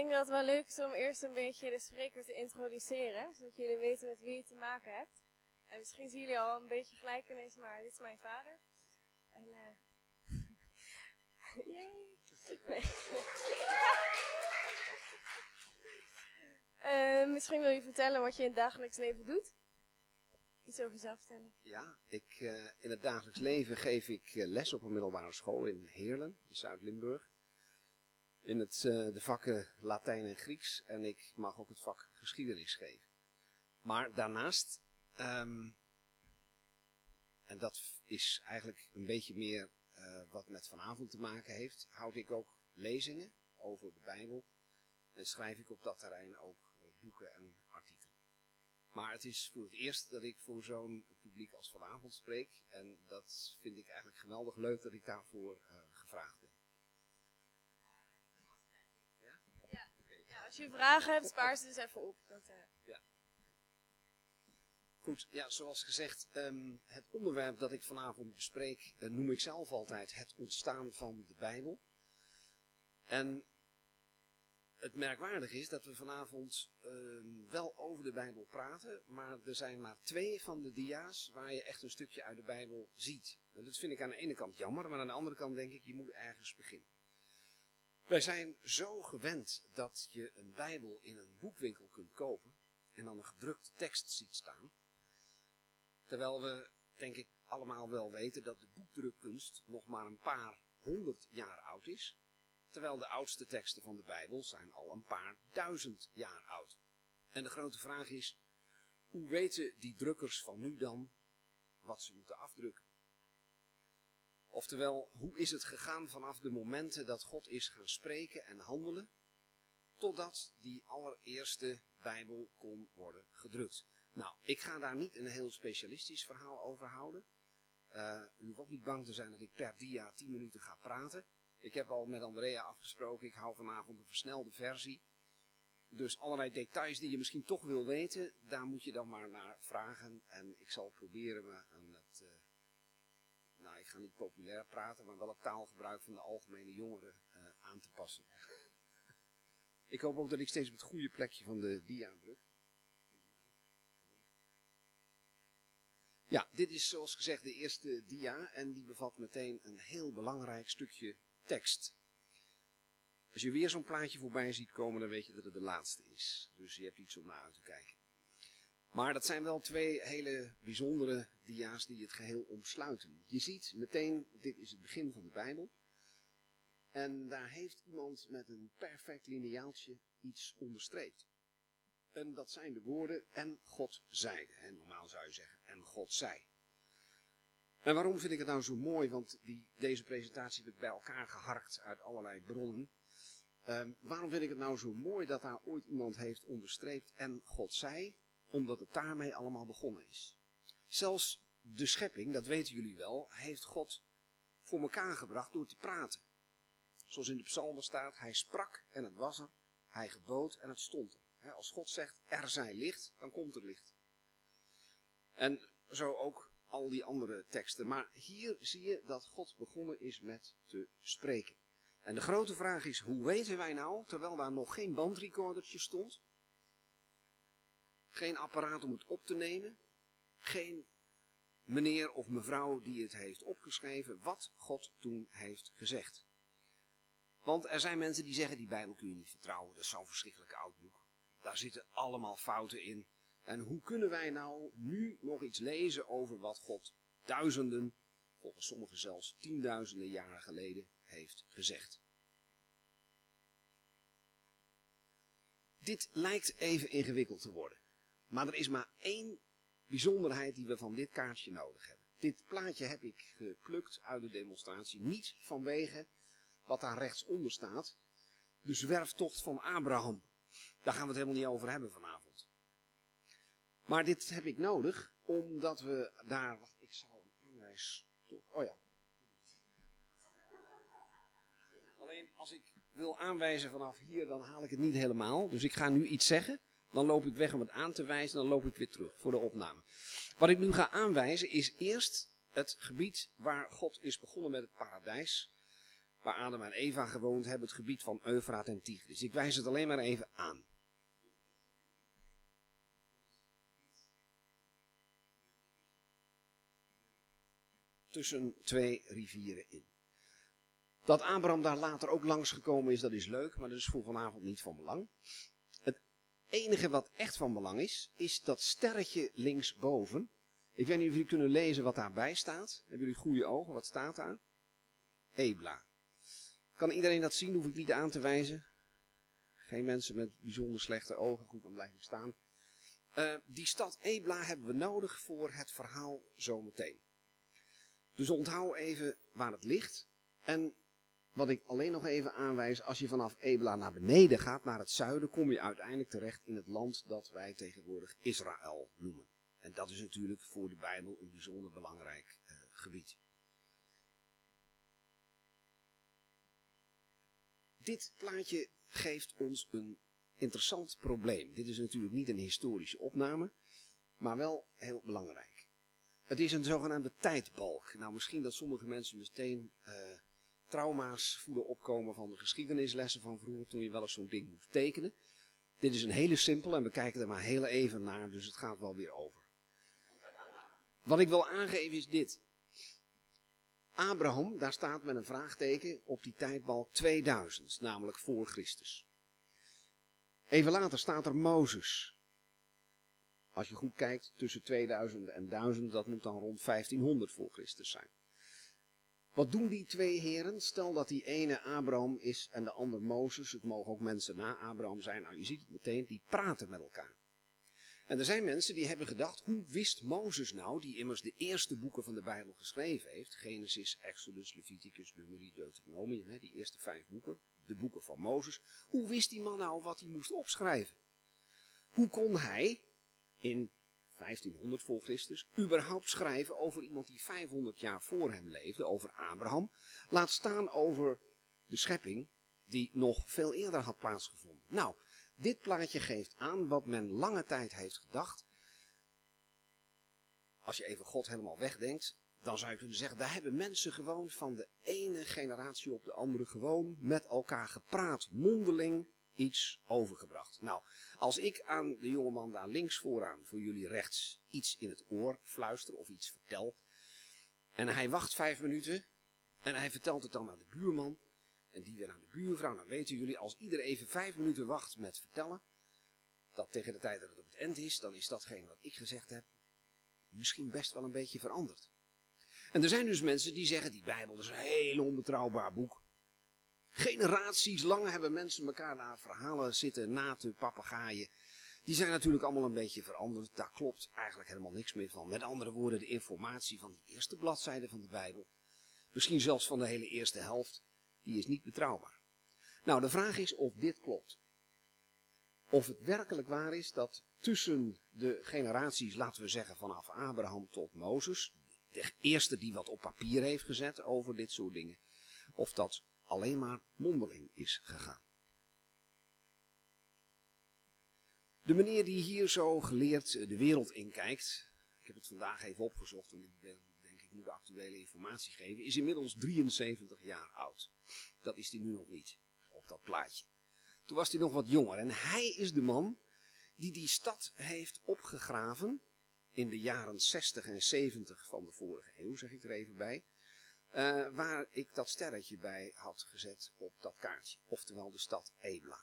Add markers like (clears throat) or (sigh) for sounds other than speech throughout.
denk dat het wel leuk is om eerst een beetje de spreker te introduceren, zodat jullie weten met wie je te maken hebt. En misschien zien jullie al een beetje gelijkenis, maar dit is mijn vader. En, eh (laughs) Yay. (laughs) Eh, misschien wil je vertellen wat je in het dagelijks leven doet. Iets over jezelf vertellen. Ja, ik, eh, in het dagelijks leven geef ik les op een middelbare school in Heerlen, in Zuid-Limburg. In het, eh, de vakken Latijn en Grieks en ik mag ook het vak geschiedenis geven. Maar daarnaast, ehm, en dat is eigenlijk een beetje meer eh, wat met vanavond te maken heeft, houd ik ook lezingen over de Bijbel. En schrijf ik op dat terrein ook boeken en artikelen. Maar het is voor het eerst dat ik voor zo'n publiek als vanavond spreek. En dat vind ik eigenlijk geweldig leuk dat ik daarvoor eh, gevraagd je vragen hebt, spaar ze dus even op. Dat, eh, Goed, ja, zoals gezegd, ehm, het onderwerp dat ik vanavond bespreek eh, noem ik zelf altijd het ontstaan van de Bijbel. En het merkwaardige is dat we vanavond ehm, wel over de Bijbel praten, maar er zijn maar twee van de dia's waar je echt een stukje uit de Bijbel ziet. En dat vind ik aan de ene kant jammer, maar aan de andere kant denk ik, je moet ergens beginnen. Wij zijn zo gewend dat je een Bijbel in een boekwinkel kunt kopen en dan een gedrukte tekst ziet staan. Terwijl we, denk ik, allemaal wel weten dat de boekdrukkunst nog maar een paar honderd jaar oud is. Terwijl de oudste teksten van de Bijbel zijn al een paar duizend jaar oud. En de grote vraag is, hoe weten die drukkers van nu dan wat ze moeten afdrukken? Oftewel, hoe is het gegaan vanaf de momenten dat God is gaan spreken en handelen, totdat die allereerste Bijbel kon worden gedrukt? Nou, ik ga daar niet een heel specialistisch verhaal over houden. Uh, u hoeft ook niet bang te zijn dat ik per dia 10 minuten ga praten. Ik heb al met Andrea afgesproken, ik hou vanavond een versnelde versie. Dus allerlei details die je misschien toch wil weten, daar moet je dan maar naar vragen. En ik zal proberen me nou ik ga niet populair praten, maar wel het taalgebruik van de algemene jongeren uh, aan te passen. (laughs) ik hoop ook dat ik steeds op het goede plekje van de dia druk. Ja, dit is zoals gezegd de eerste dia en die bevat meteen een heel belangrijk stukje tekst. Als je weer zo'n plaatje voorbij ziet komen, dan weet je dat het de laatste is. Dus je hebt iets om naar uit te kijken. Maar dat zijn wel twee hele bijzondere dia's die het geheel omsluiten. Je ziet meteen, dit is het begin van de Bijbel. En daar heeft iemand met een perfect lineaaltje iets onderstreept. En dat zijn de woorden, en God zeide. En normaal zou je zeggen, en God zei. En waarom vind ik het nou zo mooi? Want die, deze presentatie heb ik bij elkaar geharkt uit allerlei bronnen. Um, waarom vind ik het nou zo mooi dat daar ooit iemand heeft onderstreept en God zei? Omdat het daarmee allemaal begonnen is. Zelfs de schepping, dat weten jullie wel, heeft God voor elkaar gebracht door te praten. Zoals in de psalmen staat, hij sprak en het was er, hij gebood en het stond er. Als God zegt, er zij licht, dan komt er licht. En zo ook al die andere teksten. Maar hier zie je dat God begonnen is met te spreken. En de grote vraag is, hoe weten wij nou, terwijl daar nog geen bandrecordertje stond, geen apparaat om het op te nemen, geen meneer of mevrouw die het heeft opgeschreven, wat God toen heeft gezegd. Want er zijn mensen die zeggen, die Bijbel kun je niet vertrouwen, dat is zo'n verschrikkelijk oud boek. Daar zitten allemaal fouten in. En hoe kunnen wij nou nu nog iets lezen over wat God duizenden, volgens sommigen zelfs tienduizenden jaren geleden heeft gezegd? Dit lijkt even ingewikkeld te worden. Maar er is maar één bijzonderheid die we van dit kaartje nodig hebben. Dit plaatje heb ik geplukt uit de demonstratie. Niet vanwege wat daar rechtsonder staat. De zwerftocht van Abraham. Daar gaan we het helemaal niet over hebben vanavond. Maar dit heb ik nodig, omdat we daar... Ik zal een. Oh ja. Alleen als ik wil aanwijzen vanaf hier, dan haal ik het niet helemaal. Dus ik ga nu iets zeggen. Dan loop ik weg om het aan te wijzen. Dan loop ik weer terug voor de opname. Wat ik nu ga aanwijzen is eerst het gebied waar God is begonnen met het paradijs. waar Adam en Eva gewoond hebben, het gebied van Eufraat en Tigris. Ik wijs het alleen maar even aan. Tussen twee rivieren in. Dat Abraham daar later ook langsgekomen is, dat is leuk, maar dat is voor vanavond niet van belang. Enige wat echt van belang is, is dat sterretje linksboven. Ik weet niet of jullie kunnen lezen wat daarbij staat. Hebben jullie goede ogen? Wat staat daar? Ebla. Kan iedereen dat zien? Hoef ik niet aan te wijzen. Geen mensen met bijzonder slechte ogen. Goed, dan blijf ik staan. Uh, die stad Ebla hebben we nodig voor het verhaal zometeen. Dus onthoud even waar het ligt. En wat ik alleen nog even aanwijs, als je vanaf Ebla naar beneden gaat, naar het zuiden, kom je uiteindelijk terecht in het land dat wij tegenwoordig Israël noemen. En dat is natuurlijk voor de Bijbel een bijzonder belangrijk uh, gebied. Dit plaatje geeft ons een interessant probleem. Dit is natuurlijk niet een historische opname, maar wel heel belangrijk. Het is een zogenaamde tijdbalk. Nou, misschien dat sommige mensen meteen uh, trauma's voelen opkomen van de geschiedenislessen van vroeger, toen je wel eens zo'n ding moest tekenen. Dit is een hele simpele en we kijken er maar heel even naar, dus het gaat wel weer over. Wat ik wil aangeven is dit. Abraham, daar staat met een vraagteken op die tijdbalk 2000, namelijk voor Christus. Even later staat er Mozes. Als je goed kijkt, tussen 2000 en 1000, dat moet dan rond 1500 voor Christus zijn. Wat doen die twee heren? Stel dat die ene Abraham is en de ander Mozes. Het mogen ook mensen na Abraham zijn. Nou, je ziet het meteen, die praten met elkaar. En er zijn mensen die hebben gedacht, hoe wist Mozes nou, die immers de eerste boeken van de Bijbel geschreven heeft, Genesis, Exodus, Leviticus, Numeri, Deuteronomium, die eerste vijf boeken, de boeken van Mozes, hoe wist die man nou wat hij moest opschrijven? Hoe kon hij in 1500 voor Christus überhaupt schrijven over iemand die 500 jaar voor hem leefde, over Abraham, laat staan over de schepping die nog veel eerder had plaatsgevonden? Nou, dit plaatje geeft aan wat men lange tijd heeft gedacht. Als je even God helemaal wegdenkt, dan zou je kunnen zeggen, daar hebben mensen gewoon van de ene generatie op de andere gewoon met elkaar gepraat, mondeling iets overgebracht. Nou, als ik aan de jongeman daar links vooraan, voor jullie rechts, iets in het oor fluister of iets vertel, en hij wacht vijf minuten en hij vertelt het dan aan de buurman, en die weer aan de buurvrouw. Dan weten jullie, als iedereen even vijf minuten wacht met vertellen, dat tegen de tijd dat het op het eind is, dan is datgene wat ik gezegd heb, misschien best wel een beetje veranderd. En er zijn dus mensen die zeggen, die Bijbel is een heel onbetrouwbaar boek. Generaties lang hebben mensen elkaar naar verhalen zitten na te papegaaien. Die zijn natuurlijk allemaal een beetje veranderd. Daar klopt eigenlijk helemaal niks meer van. Met andere woorden, de informatie van die eerste bladzijde van de Bijbel, misschien zelfs van de hele eerste helft, die is niet betrouwbaar. Nou, de vraag is of dit klopt. Of het werkelijk waar is dat tussen de generaties, laten we zeggen vanaf Abraham tot Mozes, de eerste die wat op papier heeft gezet over dit soort dingen, of dat alleen maar mondeling is gegaan. De meneer die hier zo geleerd de wereld inkijkt, ik heb het vandaag even opgezocht en ik ben ik moet actuele informatie geven, is inmiddels 73 jaar oud. Dat is hij nu nog niet, op dat plaatje. Toen was hij nog wat jonger en hij is de man die die stad heeft opgegraven in de jaren 60 en 70 van de vorige eeuw, zeg ik er even bij. Uh, waar ik dat sterretje bij had gezet op dat kaartje, oftewel de stad Ebla.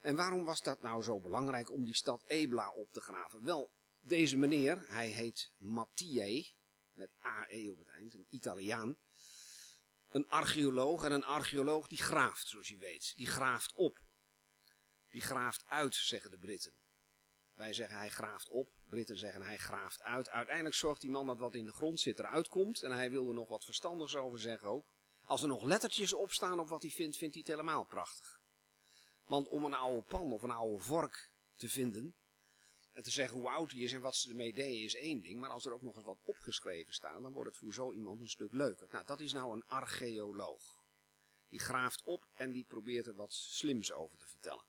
En waarom was dat nou zo belangrijk om die stad Ebla op te graven? Wel, deze meneer, hij heet Mathieu, met AE op het eind, een Italiaan. Een archeoloog en een archeoloog die graaft, zoals je weet. Die graaft op. Die graaft uit, zeggen de Britten. Wij zeggen hij graaft op, Britten zeggen hij graaft uit. Uiteindelijk zorgt die man dat wat in de grond zit eruit komt. En hij wil er nog wat verstandigs over zeggen ook. Als er nog lettertjes op staan op wat hij vindt, vindt hij het helemaal prachtig. Want om een oude pan of een oude vork te vinden, en te zeggen hoe oud hij is en wat ze ermee deden is één ding. Maar als er ook nog eens wat opgeschreven staat, dan wordt het voor zo iemand een stuk leuker. Nou, dat is nou een archeoloog. Die graaft op en die probeert er wat slims over te vertellen.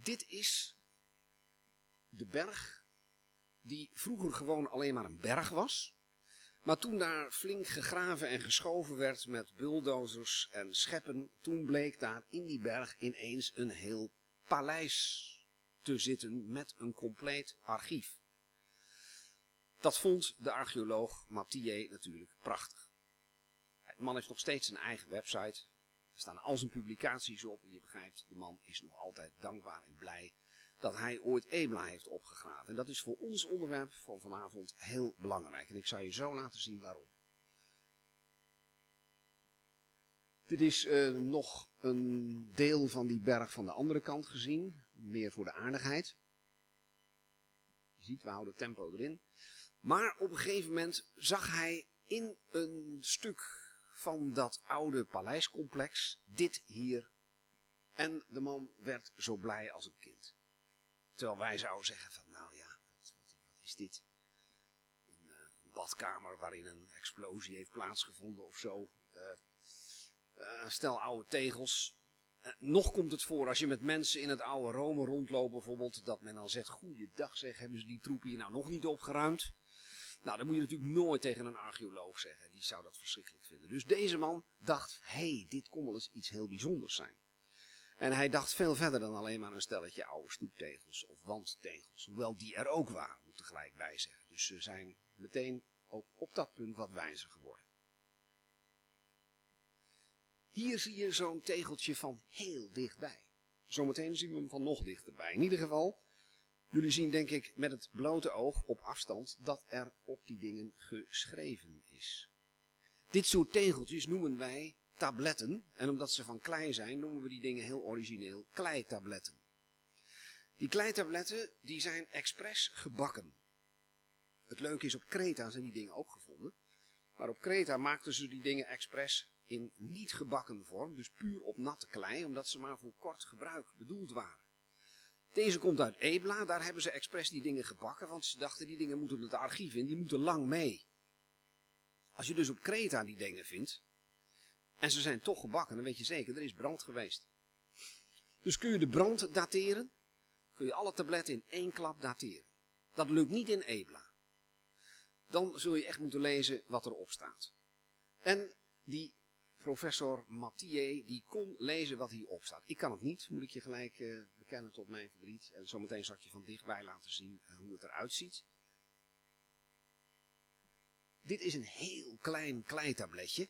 Dit is de berg die vroeger gewoon alleen maar een berg was. Maar toen daar flink gegraven en geschoven werd met bulldozers en scheppen, toen bleek daar in die berg ineens een heel paleis te zitten met een compleet archief. Dat vond de archeoloog Mathieu natuurlijk prachtig. De man heeft nog steeds zijn eigen website. Er staan al zijn publicaties op. En je begrijpt, de man is nog altijd dankbaar en blij dat hij ooit Ebla heeft opgegraven. En dat is voor ons onderwerp van vanavond heel belangrijk. En ik zal je zo laten zien waarom. Dit is uh, nog een deel van die berg van de andere kant gezien. Meer voor de aardigheid. Je ziet, we houden tempo erin. Maar op een gegeven moment zag hij in een stuk van dat oude paleiscomplex dit hier. En de man werd zo blij als een kind. Terwijl wij zouden zeggen van, nou ja, wat, is dit? Een, uh, badkamer waarin een explosie heeft plaatsgevonden of zo. Uh, uh, stel oude tegels. nog komt het voor als je met mensen in het oude Rome rondloopt bijvoorbeeld, dat men dan zegt, goeiedag zeg, hebben ze die troep hier nou nog niet opgeruimd? Nou, dat moet je natuurlijk nooit tegen een archeoloog zeggen. Die zou dat verschrikkelijk vinden. Dus deze man dacht, hey, dit kon wel eens iets heel bijzonders zijn. En hij dacht veel verder dan alleen maar een stelletje oude stoeptegels of wandtegels. Hoewel die er ook waren, moet er gelijk bij zeggen. Dus ze zijn meteen ook op dat punt wat wijzer geworden. Hier zie je zo'n tegeltje van heel dichtbij. Zometeen zien we hem van nog dichterbij. In ieder geval, jullie zien denk ik met het blote oog op afstand dat er op die dingen geschreven is. Dit soort tegeltjes noemen wij tabletten. En omdat ze van klei zijn, noemen we die dingen heel origineel kleitabletten. Die kleitabletten die zijn expres gebakken. Het leuke is, op Kreta zijn die dingen ook gevonden. Maar op Kreta maakten ze die dingen expres in niet gebakken vorm, dus puur op natte klei, omdat ze maar voor kort gebruik bedoeld waren. Deze komt uit Ebla, daar hebben ze expres die dingen gebakken, want ze dachten die dingen moeten het archief in, die moeten lang mee. Als je dus op Kreta die dingen vindt, en ze zijn toch gebakken, dan weet je zeker, er is brand geweest. Dus kun je de brand dateren, kun je alle tabletten in één klap dateren. Dat lukt niet in Ebla. Dan zul je echt moeten lezen wat erop staat. En die professor Mathieu, die kon lezen wat hierop staat. Ik kan het niet, moet ik je gelijk uh, bekennen tot mijn verdriet. En zometeen zal ik je van dichtbij laten zien uh, hoe het eruit ziet. Dit is een heel klein kleitabletje.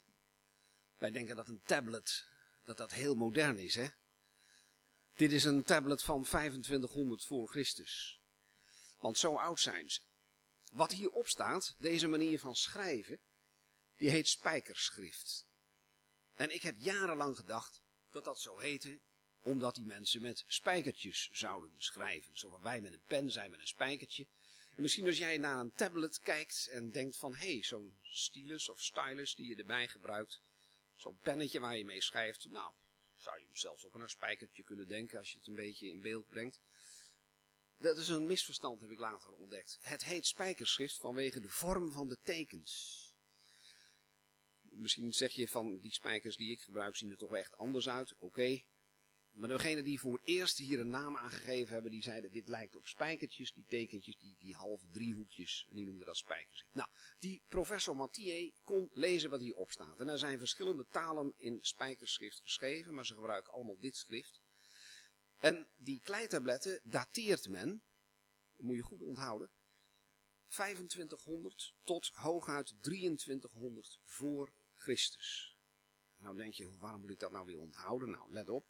Wij denken dat een tablet, dat dat heel modern is, hè. Dit is een tablet van 2500 voor Christus. Want zo oud zijn ze. Wat hierop staat, deze manier van schrijven, die heet spijkerschrift. En ik heb jarenlang gedacht dat dat zo heette, omdat die mensen met spijkertjes zouden schrijven. Zoals wij met een pen zijn met een spijkertje. En misschien als jij naar een tablet kijkt en denkt van, hé, hey, zo'n stylus of stylus die je erbij gebruikt, Zo'n pennetje waar je mee schrijft. Nou, zou je zelfs ook aan een spijkertje kunnen denken als je het een beetje in beeld brengt. Dat is een misverstand, heb ik later ontdekt. Het heet spijkerschrift vanwege de vorm van de tekens. Misschien zeg je van die spijkers die ik gebruik zien er toch echt anders uit. Oké, maar degene die voor het eerst hier een naam aangegeven hebben, die zeiden dit lijkt op spijkertjes, die tekentjes, die, die halve driehoekjes, die noemden dat spijkers. Nou, die professor Mathieu kon lezen wat hierop staat. En er zijn verschillende talen in spijkerschrift geschreven, maar ze gebruiken allemaal dit schrift. En die kleitabletten dateert men, moet je goed onthouden, 2500 tot hooguit 2300 voor Christus. Nou denk je, waarom moet ik dat nou weer onthouden? Nou, let op.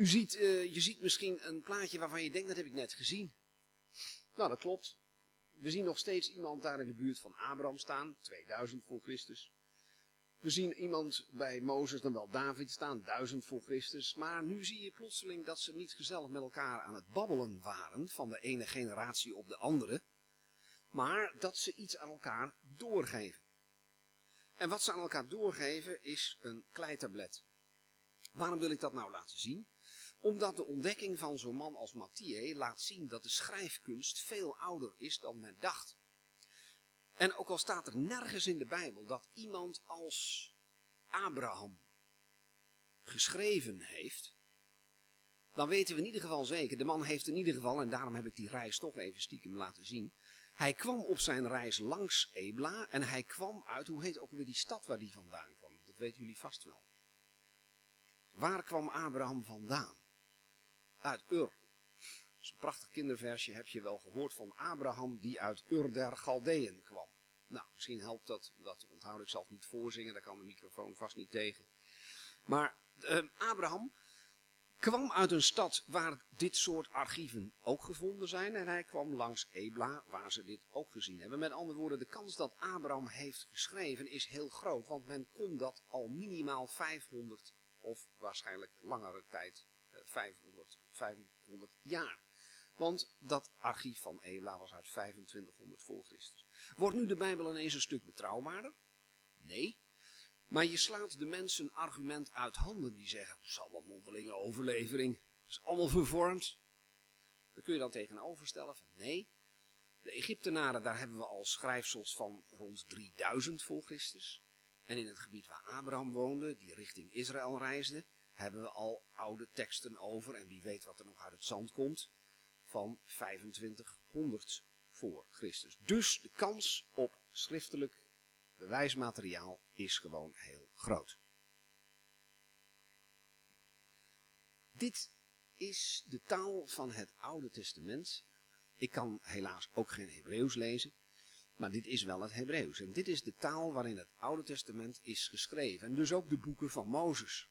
U ziet, uh, je ziet misschien een plaatje waarvan je denkt, dat heb ik net gezien. Nou, dat klopt. We zien nog steeds iemand daar in de buurt van Abraham staan, 2000 voor Christus. We zien iemand bij Mozes, dan wel David staan, 1000 voor Christus. Maar nu zie je plotseling dat ze niet gezellig met elkaar aan het babbelen waren, van de ene generatie op de andere. Maar dat ze iets aan elkaar doorgeven. En wat ze aan elkaar doorgeven is een kleitablet. Waarom wil ik dat nou laten zien? Omdat de ontdekking van zo'n man als Mathieu laat zien dat de schrijfkunst veel ouder is dan men dacht. En ook al staat er nergens in de Bijbel dat iemand als Abraham geschreven heeft, dan weten we in ieder geval zeker, de man heeft in ieder geval, en daarom heb ik die reis toch even stiekem laten zien. Hij kwam op zijn reis langs Ebla en hij kwam uit, hoe heet ook weer die stad waar die vandaan kwam? Dat weten jullie vast wel. Waar kwam Abraham vandaan? Uit Ur. Dat is een prachtig kinderversje, heb je wel gehoord van Abraham die uit Ur der Galdeën kwam. Nou, misschien helpt dat, dat onthoud ik zelf niet voorzingen, daar kan de microfoon vast niet tegen. Maar uh, Abraham kwam uit een stad waar dit soort archieven ook gevonden zijn. En hij kwam langs Ebla, waar ze dit ook gezien hebben. Met andere woorden, de kans dat Abraham heeft geschreven is heel groot. Want men kon dat al minimaal 500 of waarschijnlijk langere tijd, 500, eh, 500 jaar. Want dat archief van Ebla was uit 2500 voor Christus. Wordt nu de Bijbel ineens een stuk betrouwbaarder? Nee. Maar je slaat de mensen een argument uit handen die zeggen, het is allemaal mondelinge overlevering, het is allemaal vervormd. Dan kun je dan tegenoverstellen van nee, de Egyptenaren, daar hebben we al schrijfsels van rond 3000 voor Christus. En in het gebied waar Abraham woonde, die richting Israël reisde, hebben we al oude teksten over, en wie weet wat er nog uit het zand komt, van 2500 voor Christus. Dus de kans op schriftelijk bewijsmateriaal is gewoon heel groot. Dit is de taal van het Oude Testament. Ik kan helaas ook geen Hebreeuws lezen, maar dit is wel het Hebreeuws. En dit is de taal waarin het Oude Testament is geschreven. En dus ook de boeken van Mozes.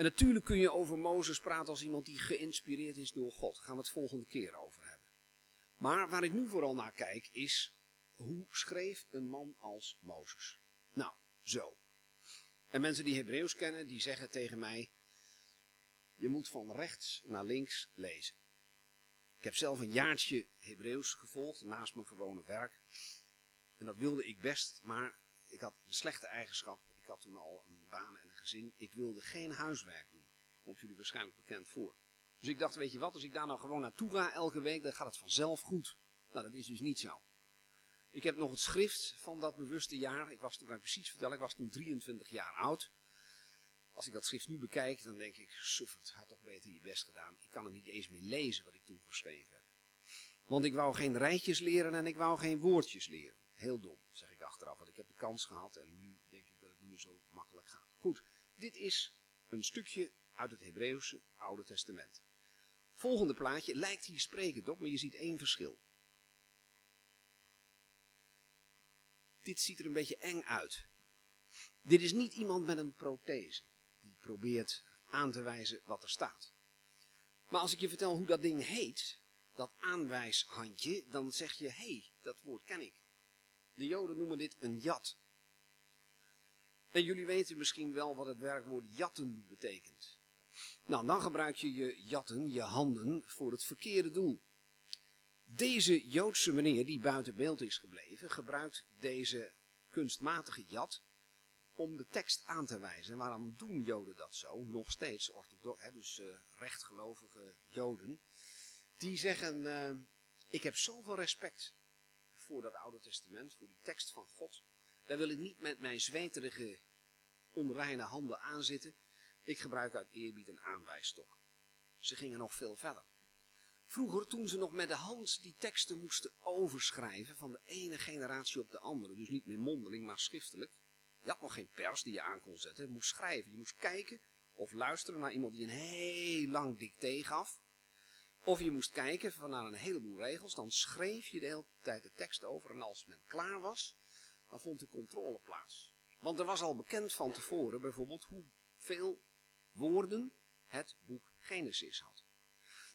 En natuurlijk kun je over Mozes praten als iemand die geïnspireerd is door God. Daar gaan we het volgende keer over hebben. Maar waar ik nu vooral naar kijk is hoe schreef een man als Mozes? Nou, zo. En mensen die Hebreeuws kennen, die zeggen tegen mij, je moet van rechts naar links lezen. Ik heb zelf een jaartje Hebreeuws gevolgd naast mijn gewone werk. En dat wilde ik best, maar ik had een slechte eigenschap. Ik had toen al een baan en gezin. Ik wilde geen huiswerk doen. Komt jullie waarschijnlijk bekend voor. Dus ik dacht, weet je wat, als ik daar nou gewoon naartoe ga elke week, dan gaat het vanzelf goed. Nou, dat is dus niet zo. Ik heb nog het schrift van dat bewuste jaar. Ik was toen, precies vertellen, ik was toen 23 jaar oud. Als ik dat schrift nu bekijk, dan denk ik, suffert, had toch beter je best gedaan. Ik kan het niet eens meer lezen wat ik toen geschreven heb. Want ik wou geen rijtjes leren en ik wou geen woordjes leren. Heel dom, zeg ik achteraf, want ik heb de kans gehad en nu denk ik dat het meer zo makkelijk gaat. Goed, dit is een stukje uit het Hebreeuwse Oude Testament. Volgende plaatje lijkt hier sprekend op, maar je ziet één verschil. dit ziet er een beetje eng uit. Dit is niet iemand met een prothese die probeert aan te wijzen wat er staat. Maar als ik je vertel hoe dat ding heet, dat aanwijshandje, dan zeg je, hé, hey, dat woord ken ik. De Joden noemen dit een jat. En jullie weten misschien wel wat het werkwoord jatten betekent. Nou, dan gebruik je je jatten, je handen, voor het verkeerde doel. Deze Joodse meneer die buiten beeld is gebleven, gebruikt deze kunstmatige jat om de tekst aan te wijzen. En waarom doen Joden dat zo? Nog steeds orthodox, dus uh, rechtgelovige Joden. Die zeggen, uh, ik heb zoveel respect voor dat Oude Testament, voor die tekst van God. Daar wil ik niet met mijn zweterige, onreine handen aanzitten. Ik gebruik uit eerbied een aanwijsstok. Ze gingen nog veel verder. Vroeger, toen ze nog met de hand die teksten moesten overschrijven van de ene generatie op de andere, dus niet meer mondeling, maar schriftelijk. Je had nog geen pers die je aan kon zetten, je moest schrijven. Je moest kijken of luisteren naar iemand die een heel lang dicté gaf. Of je moest kijken van naar een heleboel regels, dan schreef je de hele tijd de tekst over en als men klaar was, dan vond de controle plaats. Want er was al bekend van tevoren bijvoorbeeld hoeveel woorden het boek Genesis had.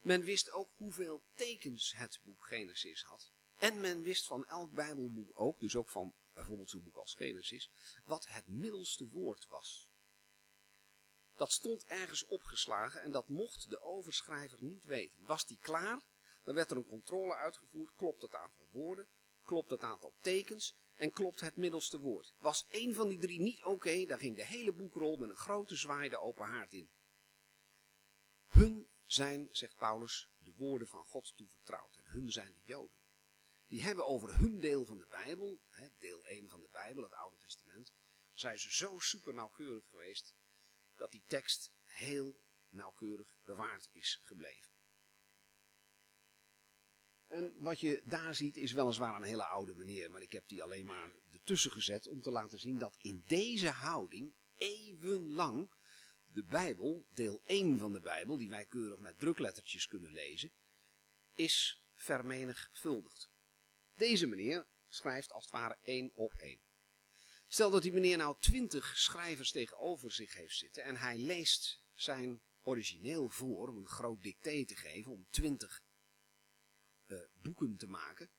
Men wist ook hoeveel tekens het boek Genesis had. En men wist van elk Bijbelboek ook, dus ook van bijvoorbeeld zo'n boek als Genesis, wat het middelste woord was. Dat stond ergens opgeslagen en dat mocht de overschrijver niet weten. Was die klaar, dan werd er een controle uitgevoerd, klopt het aantal woorden, klopt het aantal tekens en klopt het middelste woord. Was één van die drie niet oké, dan ging de hele boekrol met een grote zwaai de open haard in. Hun zijn, zegt Paulus, de woorden van God toevertrouwd. En hun zijn de Joden. Die hebben over hun deel van de Bijbel, deel 1 van de Bijbel, het Oude Testament, zijn ze zo super nauwkeurig geweest dat die tekst heel nauwkeurig bewaard is gebleven. En wat je daar ziet is weliswaar een hele oude meneer, maar ik heb die alleen maar ertussen gezet om te laten zien dat in deze houding eeuwenlang de Bijbel, deel 1 van de Bijbel, die wij keurig met druklettertjes kunnen lezen, is vermenigvuldigd. Deze meneer schrijft als het ware één op één. Stel dat die meneer nou twintig schrijvers tegenover zich heeft zitten en hij leest zijn origineel voor om een groot dicté te geven, om twintig uh, boeken te maken,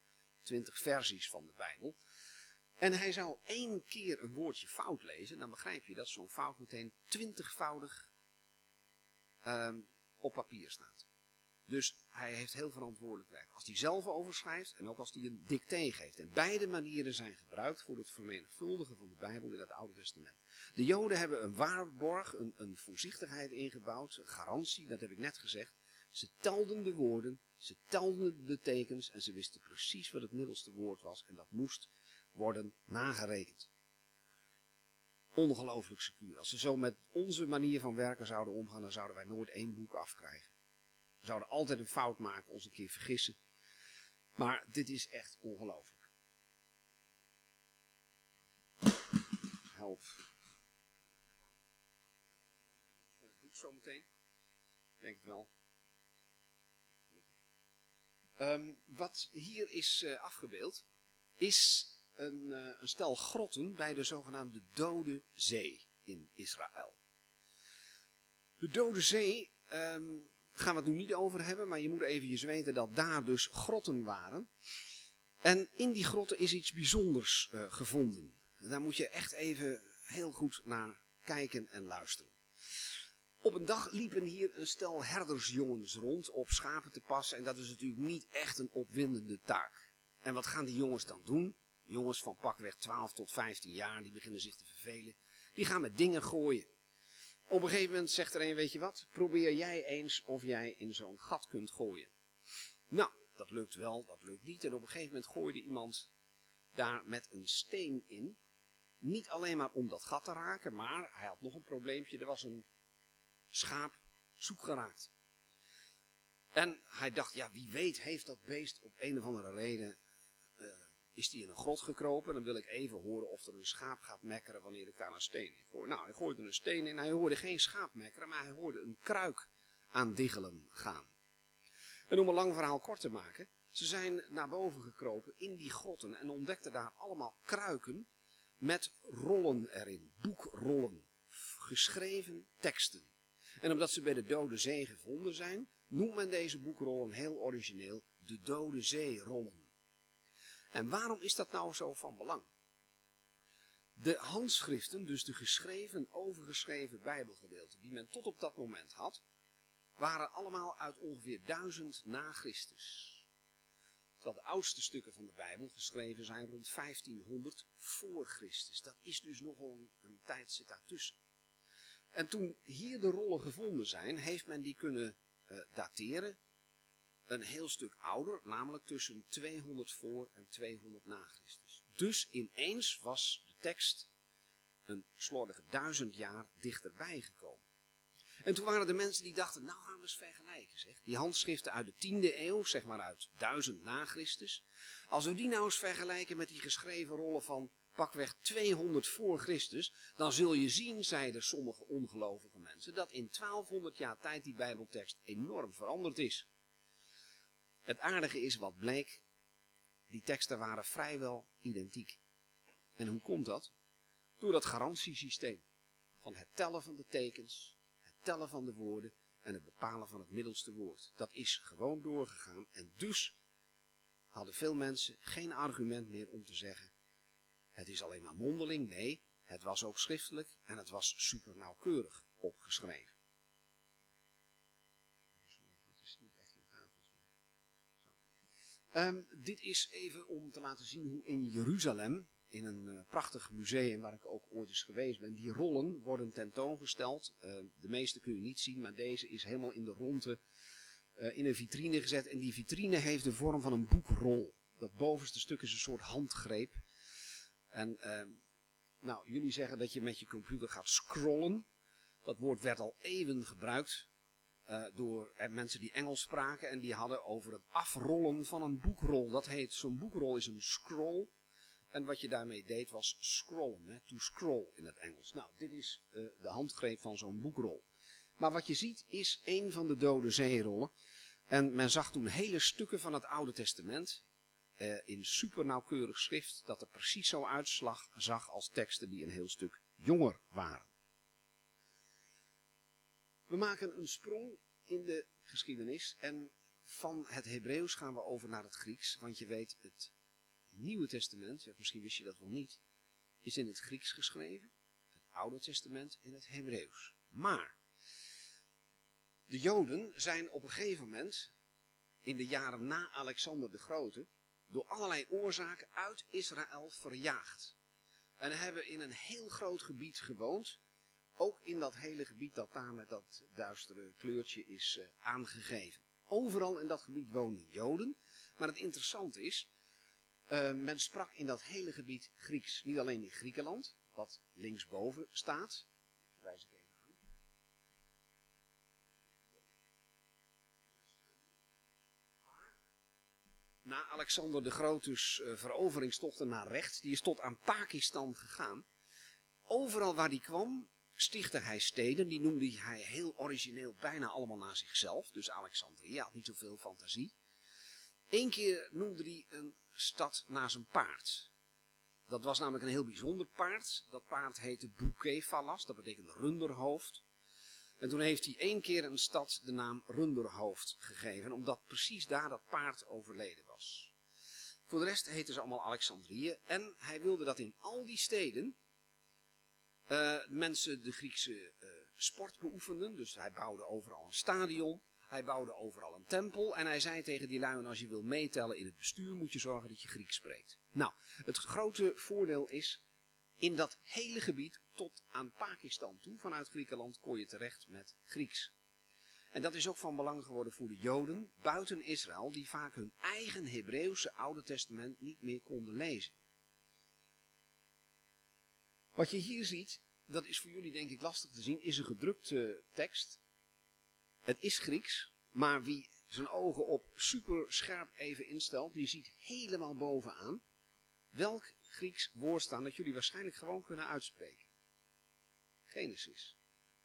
twintig versies van de Bijbel. En hij zou één keer een woordje fout lezen, dan begrijp je dat zo'n fout meteen twintigvoudig uh, op papier staat. Dus hij heeft heel verantwoordelijk werk. Als hij zelf overschrijft en ook als hij een dicté geeft. En beide manieren zijn gebruikt voor het vermenigvuldigen van de Bijbel in het Oude Testament. De Joden hebben een waarborg, een, een voorzichtigheid ingebouwd, een garantie, dat heb ik net gezegd. Ze telden de woorden, ze telden de tekens en ze wisten precies wat het middelste woord was. En dat moest worden nagerekend. Ongelooflijk secuur. Als ze zo met onze manier van werken zouden omgaan, dan zouden wij nooit één boek afkrijgen. We zouden altijd een fout maken, ons een keer vergissen. Maar dit is echt ongelooflijk. Help. Goed zo meteen. Denk het wel. Um, wat hier is uh, afgebeeld, is een, uh, een, stel grotten bij de zogenaamde Dode Zee in Israël. De Dode Zee um, gaan we het nu niet over hebben, maar je moet even weten dat daar dus grotten waren. En in die grotten is iets bijzonders uh, gevonden. Daar moet je echt even heel goed naar kijken en luisteren. Op een dag liepen hier een stel herdersjongens rond op schapen te passen. En dat is natuurlijk niet echt een opwindende taak. En wat gaan die jongens dan doen? Jongens van pakweg 12 tot 15 jaar, die beginnen zich te vervelen. Die gaan met dingen gooien. Op een gegeven moment zegt er een, weet je wat, probeer jij eens of jij in zo'n gat kunt gooien. Nou, dat lukt wel, dat lukt niet. En op een gegeven moment gooide iemand daar met een steen in. Niet alleen maar om dat gat te raken, maar hij had nog een probleempje. Er was een schaap zoek geraakt. En hij dacht, ja, wie weet heeft dat beest op een of andere reden is die in een grot gekropen. Dan wil ik even horen of er een schaap gaat mekkeren wanneer ik daar een steen in gooi. Nou, hij gooide een steen in. Hij hoorde geen schaap mekkeren, maar hij hoorde een kruik aan diggelen gaan. En om een lang verhaal kort te maken. Ze zijn naar boven gekropen in die grotten en ontdekten daar allemaal kruiken met rollen erin. Boekrollen. Geschreven teksten. En omdat ze bij de Dode Zee gevonden zijn, noemt men deze boekrollen heel origineel de Dode Zee-rollen. En waarom is dat nou zo van belang? De handschriften, dus de geschreven, overgeschreven bijbelgedeelten die men tot op dat moment had, waren allemaal uit ongeveer 1000 na Christus. Terwijl de oudste stukken van de Bijbel geschreven zijn rond 1500 voor Christus. Dat is dus nogal een, een tijd zit daartussen. En toen hier de rollen gevonden zijn, heeft men die kunnen uh, dateren een heel stuk ouder, namelijk tussen 200 voor en 200 na Christus. Dus ineens was de tekst een slordige duizend jaar dichterbij gekomen. En toen waren er mensen die dachten, nou gaan we eens vergelijken zeg. Die handschriften uit de tiende eeuw, zeg maar uit 1000 na Christus. Als we die nou eens vergelijken met die geschreven rollen van pakweg 200 voor Christus, dan zul je zien, zeiden sommige ongelovige mensen, dat in 1200 jaar tijd die bijbeltekst enorm veranderd is. Het aardige is wat bleek, die teksten waren vrijwel identiek. En hoe komt dat? Door dat garantiesysteem van het tellen van de tekens, het tellen van de woorden en het bepalen van het middelste woord. Dat is gewoon doorgegaan en dus hadden veel mensen geen argument meer om te zeggen, het is alleen maar mondeling. Nee, het was ook schriftelijk en het was super nauwkeurig opgeschreven. Um, dit is even om te laten zien hoe in Jeruzalem, in een uh, prachtig museum waar ik ook ooit eens geweest ben, die rollen worden tentoongesteld. Uh, de meeste kun je niet zien, maar deze is helemaal in de ronde uh, in een vitrine gezet. En die vitrine heeft de vorm van een boekrol. Dat bovenste stuk is een soort handgreep. En ehm, nou, jullie zeggen dat je met je computer gaat scrollen. Dat woord werd al eeuwen gebruikt uh, door uh, mensen die Engels spraken en die hadden over het afrollen van een boekrol. Dat heet, zo'n boekrol is een scroll. En wat je daarmee deed was scrollen, to scroll in het Engels. Nou, dit is de handgreep van zo'n boekrol. Maar wat je ziet is een van de dode zeerollen. En men zag toen hele stukken van het Oude Testament uh, in super nauwkeurig schrift dat er precies zo uitslag zag als teksten die een heel stuk jonger waren. We maken een sprong in de geschiedenis en van het Hebreeuws gaan we over naar het Grieks, want je weet het Nieuwe Testament, misschien wist je dat wel niet, is in het Grieks geschreven, het Oude Testament in het Hebreeuws. Maar de Joden zijn op een gegeven moment, in de jaren na Alexander de Grote, door allerlei oorzaken uit Israël verjaagd. En hebben in een heel groot gebied gewoond. Ook in dat hele gebied dat daar met dat duistere kleurtje is uh, aangegeven. Overal in dat gebied woonden Joden. Maar het interessante is, uh, men sprak in dat hele gebied Grieks. Niet alleen in Griekenland, wat linksboven staat. Wijs Na Alexander de Grote's uh, veroveringstochten naar rechts, die is tot aan Pakistan gegaan. Overal waar hij kwam, stichtte hij steden. Die noemde hij heel origineel bijna allemaal naar zichzelf. Dus Alexandria had niet zoveel fantasie. Eén keer noemde hij een stad naar zijn paard. Dat was namelijk een heel bijzonder paard. Dat paard heette Bouquetfalas, dat betekent runderhoofd. En toen heeft hij één keer een stad de naam Runderhoofd gegeven, omdat precies daar dat paard overleden was. Voor de rest heten ze allemaal Alexandrië. En hij wilde dat in al die steden uh, mensen de Griekse uh, sport beoefenden. Dus hij bouwde overal een stadion. Hij bouwde overal een tempel. En hij zei tegen die lui, als je wil meetellen in het bestuur, moet je zorgen dat je Grieks spreekt. Nou, het grote voordeel is, in dat hele gebied tot aan Pakistan toe, vanuit Griekenland, kon je terecht met Grieks. En dat is ook van belang geworden voor de Joden buiten Israël, die vaak hun eigen Hebreeuwse Oude Testament niet meer konden lezen. Wat je hier ziet, dat is voor jullie denk ik lastig te zien, is een gedrukte tekst. Het is Grieks, maar wie zijn ogen op super scherp even instelt, die ziet helemaal bovenaan welk Grieks woord staan dat jullie waarschijnlijk gewoon kunnen uitspreken. Genesis.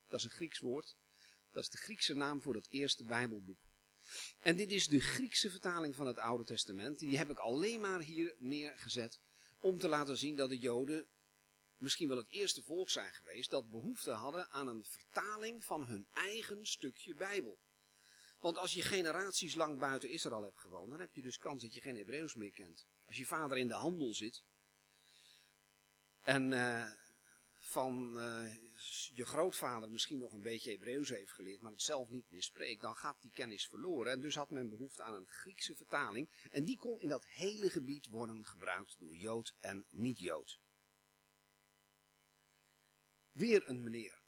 Dat is een Grieks woord. Dat is de Griekse naam voor het eerste Bijbelboek. En dit is de Griekse vertaling van het Oude Testament. Die heb ik alleen maar hier neergezet om te laten zien dat de Joden misschien wel het eerste volk zijn geweest dat behoefte hadden aan een vertaling van hun eigen stukje Bijbel. Want als je generaties lang buiten Israël hebt gewoond, dan heb je dus kans dat je geen Hebreeuws meer kent. Als je vader in de handel zit en uh, van uh, je grootvader misschien nog een beetje Hebreeuws heeft geleerd, maar het zelf niet meer spreekt, dan gaat die kennis verloren. En dus had men behoefte aan een Griekse vertaling. En die kon in dat hele gebied worden gebruikt door Jood en niet-Jood. Weer een meneer.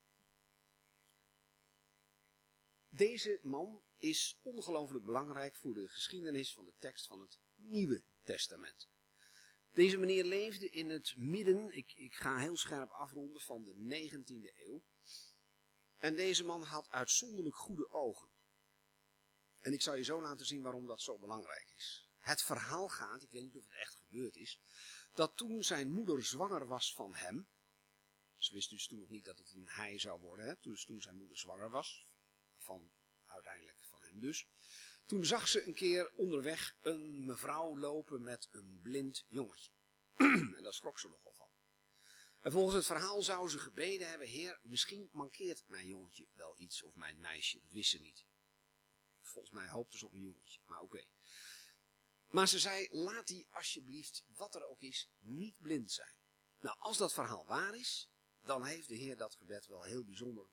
Deze man is ongelooflijk belangrijk voor de geschiedenis van de tekst van het Nieuwe Testament. Deze meneer leefde in het midden, ik, ik ga heel scherp afronden, van de 19e eeuw. En deze man had uitzonderlijk goede ogen. En ik zal je zo laten zien waarom dat zo belangrijk is. Het verhaal gaat, ik weet niet of het echt gebeurd is, dat toen zijn moeder zwanger was van hem, ze wist dus toen nog niet dat het een hij zou worden, hè, dus toen zijn moeder zwanger was, van uiteindelijk van hem dus. Toen zag ze een keer onderweg een mevrouw lopen met een blind jongetje. (clears throat) en daar schrok ze nogal van. En volgens het verhaal zou ze gebeden hebben, heer, misschien mankeert mijn jongetje wel iets, of mijn meisje, dat wist ze niet. Volgens mij hoopte ze op een jongetje, maar oké. Maar ze zei, laat die alsjeblieft, wat er ook is, niet blind zijn. Nou, als dat verhaal waar is, dan heeft de Heer dat gebed wel heel bijzonder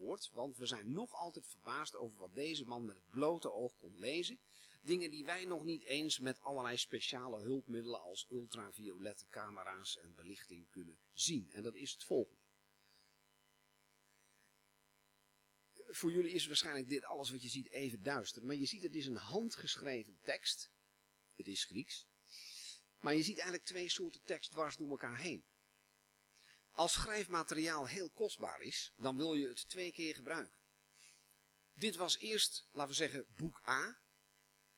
verhoord. Want we zijn nog altijd verbaasd over wat deze man met het blote oog kon lezen. Dingen die wij nog niet eens met allerlei speciale hulpmiddelen als ultraviolette camera's en belichting kunnen zien. En dat is het volgende. Voor jullie is waarschijnlijk dit alles wat je ziet even duister. Maar je ziet het is een handgeschreven tekst. Het is Grieks. Maar je ziet eigenlijk twee soorten tekst dwars door elkaar heen. Als schrijfmateriaal heel kostbaar is, dan wil je het twee keer gebruiken. dit was eerst, laten we zeggen, boek A.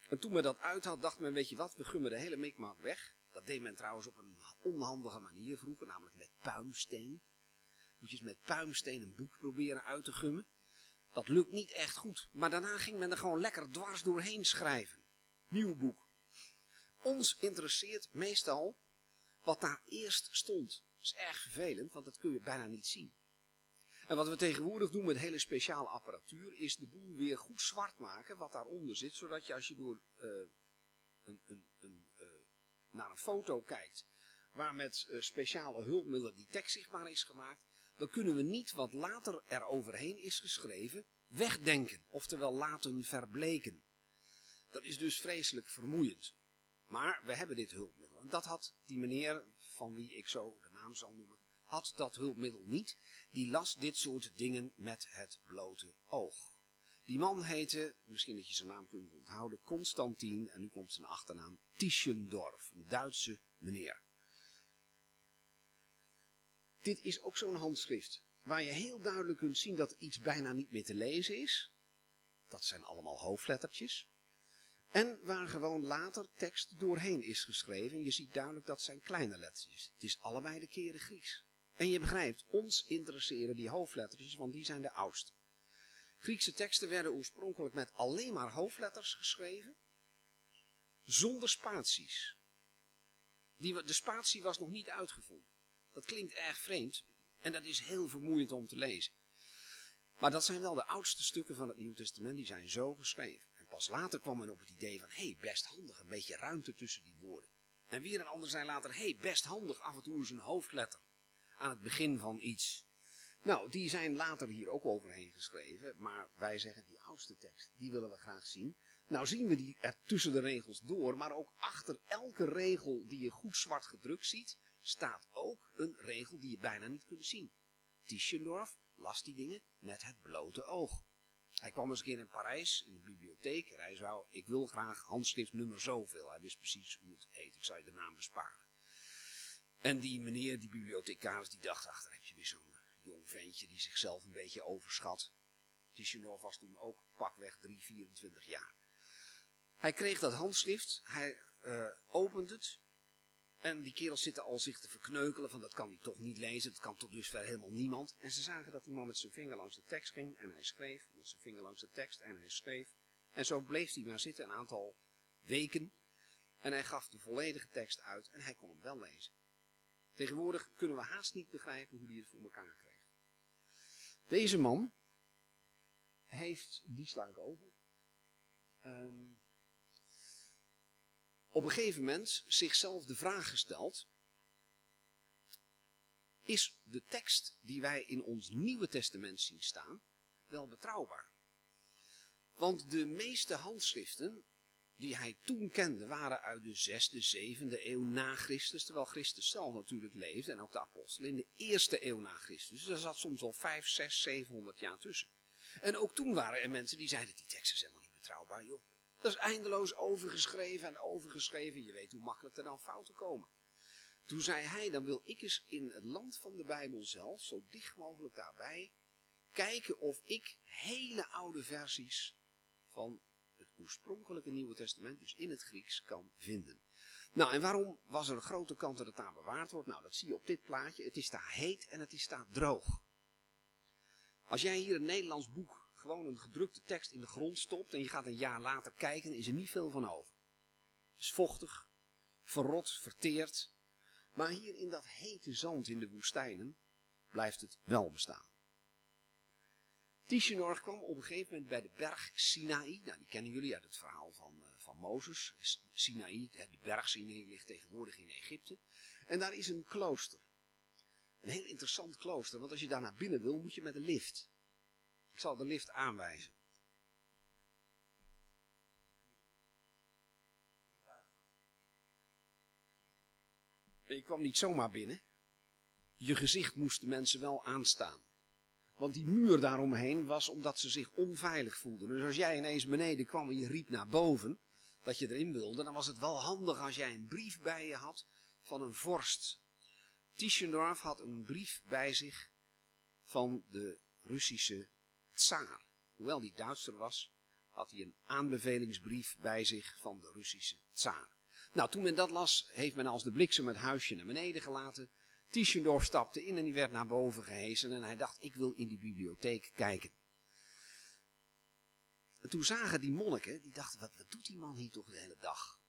En toen men dat uit had, dacht men, weet je wat, we gummen de hele mikmak weg. Dat deed men trouwens op een onhandige manier vroeger, namelijk met puimsteen. Moet je eens met puimsteen een boek proberen uit te gummen. Dat lukt niet echt goed. Maar daarna ging men er gewoon lekker dwars doorheen schrijven. Nieuw boek. Ons interesseert meestal wat daar eerst stond. Dat is erg vervelend, want dat kun je bijna niet zien. En wat we tegenwoordig doen met hele speciale apparatuur, is de boel weer goed zwart maken wat daaronder zit, zodat je als je door uh, een, een, een, uh, naar een foto kijkt, waar met uh, speciale hulpmiddelen die tekst zichtbaar is gemaakt, dan kunnen we niet wat later er overheen is geschreven wegdenken, oftewel laten verbleken. Dat is dus vreselijk vermoeiend. Maar we hebben dit hulpmiddel. En dat had die meneer, van wie ik zo naam noemen, had dat hulpmiddel niet. Die las dit soort dingen met het blote oog. Die man heette, misschien dat je zijn naam kunt onthouden, Constantin, en nu komt zijn achternaam, Tischendorf, een Duitse meneer. Dit is ook zo'n handschrift, waar je heel duidelijk kunt zien dat iets bijna niet meer te lezen is. Dat zijn allemaal hoofdlettertjes. En waar gewoon later tekst doorheen is geschreven. Je ziet duidelijk dat zijn kleine lettertjes. Het is allebei de keren Grieks. En je begrijpt, ons interesseren die hoofdlettertjes, want die zijn de oudste. Griekse teksten werden oorspronkelijk met alleen maar hoofdletters geschreven, zonder spaties. Die, de spatie was nog niet uitgevonden. Dat klinkt erg vreemd en dat is heel vermoeiend om te lezen. Maar dat zijn wel de oudste stukken van het Nieuw Testament, die zijn zo geschreven. Pas later kwam men op het idee van, hé, hey, best handig, een beetje ruimte tussen die woorden. En weer een ander zei later, hé, hey, best handig, af en toe eens een hoofdletter aan het begin van iets. Nou, die zijn later hier ook overheen geschreven, maar wij zeggen die oudste tekst, die willen we graag zien. Nou zien we die er tussen de regels door, maar ook achter elke regel die je goed zwart gedrukt ziet, staat ook een regel die je bijna niet kunt zien. Tischendorf las die dingen met het blote oog. Hij kwam eens een keer in Parijs, in de bibliotheek, en hij zou, ik wil graag handschrift nummer zoveel. Hij wist precies hoe het heet, ik zou je de naam besparen. En die meneer, die bibliothecaris, die dacht, ach, heb je weer zo'n jong ventje die zichzelf een beetje overschat. Tischendorf was toen ook pakweg 3, 24 jaar. Hij kreeg dat handschrift, hij uh, opent het. En die kerels zitten al zich te verkneukelen van dat kan hij toch niet lezen, dat kan tot dusver helemaal niemand. En ze zagen dat die man met zijn vinger langs de tekst ging en hij schreef, met zijn vinger langs de tekst en hij schreef. En zo bleef hij maar zitten een aantal weken. En hij gaf de volledige tekst uit en hij kon hem wel lezen. Tegenwoordig kunnen we haast niet begrijpen hoe hij het voor elkaar kreeg. Deze man heeft, die sla ik over, op een gegeven moment zichzelf de vraag gesteld, is de tekst die wij in ons Nieuwe Testament zien staan wel betrouwbaar? Want de meeste handschriften die hij toen kende waren uit de zesde, zevende eeuw na Christus, terwijl Christus zelf natuurlijk leefde en ook de apostelen in de eerste eeuw na Christus. Dus er zat soms al vijf, zes, zevenhonderd jaar tussen. En ook toen waren er mensen die zeiden, die teksten zijn helemaal niet betrouwbaar, joh. Dat is eindeloos overgeschreven en overgeschreven. Je weet hoe makkelijk er dan fouten komen. Toen zei hij, dan wil ik eens in het land van de Bijbel zelf, zo dicht mogelijk daarbij, kijken of ik hele oude versies van het oorspronkelijke Nieuwe Testament, dus in het Grieks, kan vinden. Nou, en waarom was er een grote kans dat het daar bewaard wordt? Nou, dat zie je op dit plaatje. Het is daar heet en het is daar droog. Als jij hier een Nederlands boek gewoon een gedrukte tekst in de grond stopt en je gaat een jaar later kijken, is er niet veel van over. Het is vochtig, verrot, verteerd. Maar hier in dat hete zand in de woestijnen blijft het wel bestaan. Tishenor kwam op een gegeven moment bij de berg Sinaï. Nou, die kennen jullie uit het verhaal van, uh, van Mozes. Sinaï, de berg Sinaï ligt tegenwoordig in Egypte. En daar is een klooster. Een heel interessant klooster, want als je daar naar binnen wil, moet je met een lift. Zal de lift aanwijzen. Je kwam niet zomaar binnen. Je gezicht moest de mensen wel aanstaan. Want die muur daaromheen was omdat ze zich onveilig voelden. Dus als jij ineens beneden kwam en je riep naar boven, dat je erin wilde, dan was het wel handig als jij een brief bij je had van een vorst. Tischendorf had een brief bij zich van de Russische tsaar. hoewel hij Duitser was, had hij een aanbevelingsbrief bij zich van de Russische tsaar. Nou, toen men dat las, heeft men als de bliksem het huisje naar beneden gelaten. Tischendorf stapte in en die werd naar boven gehesen en hij dacht, ik wil in die bibliotheek kijken. En toen zagen die monniken, die dachten, wat, wat doet die man hier toch de hele dag?